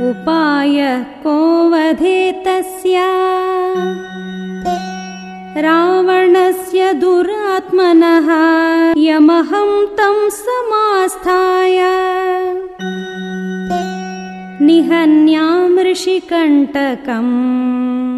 उपाय को वधेतस्य रावणस्य दुरात्मनः यमहं तं समास्थाय। निहन्यामृषिकण्टकम्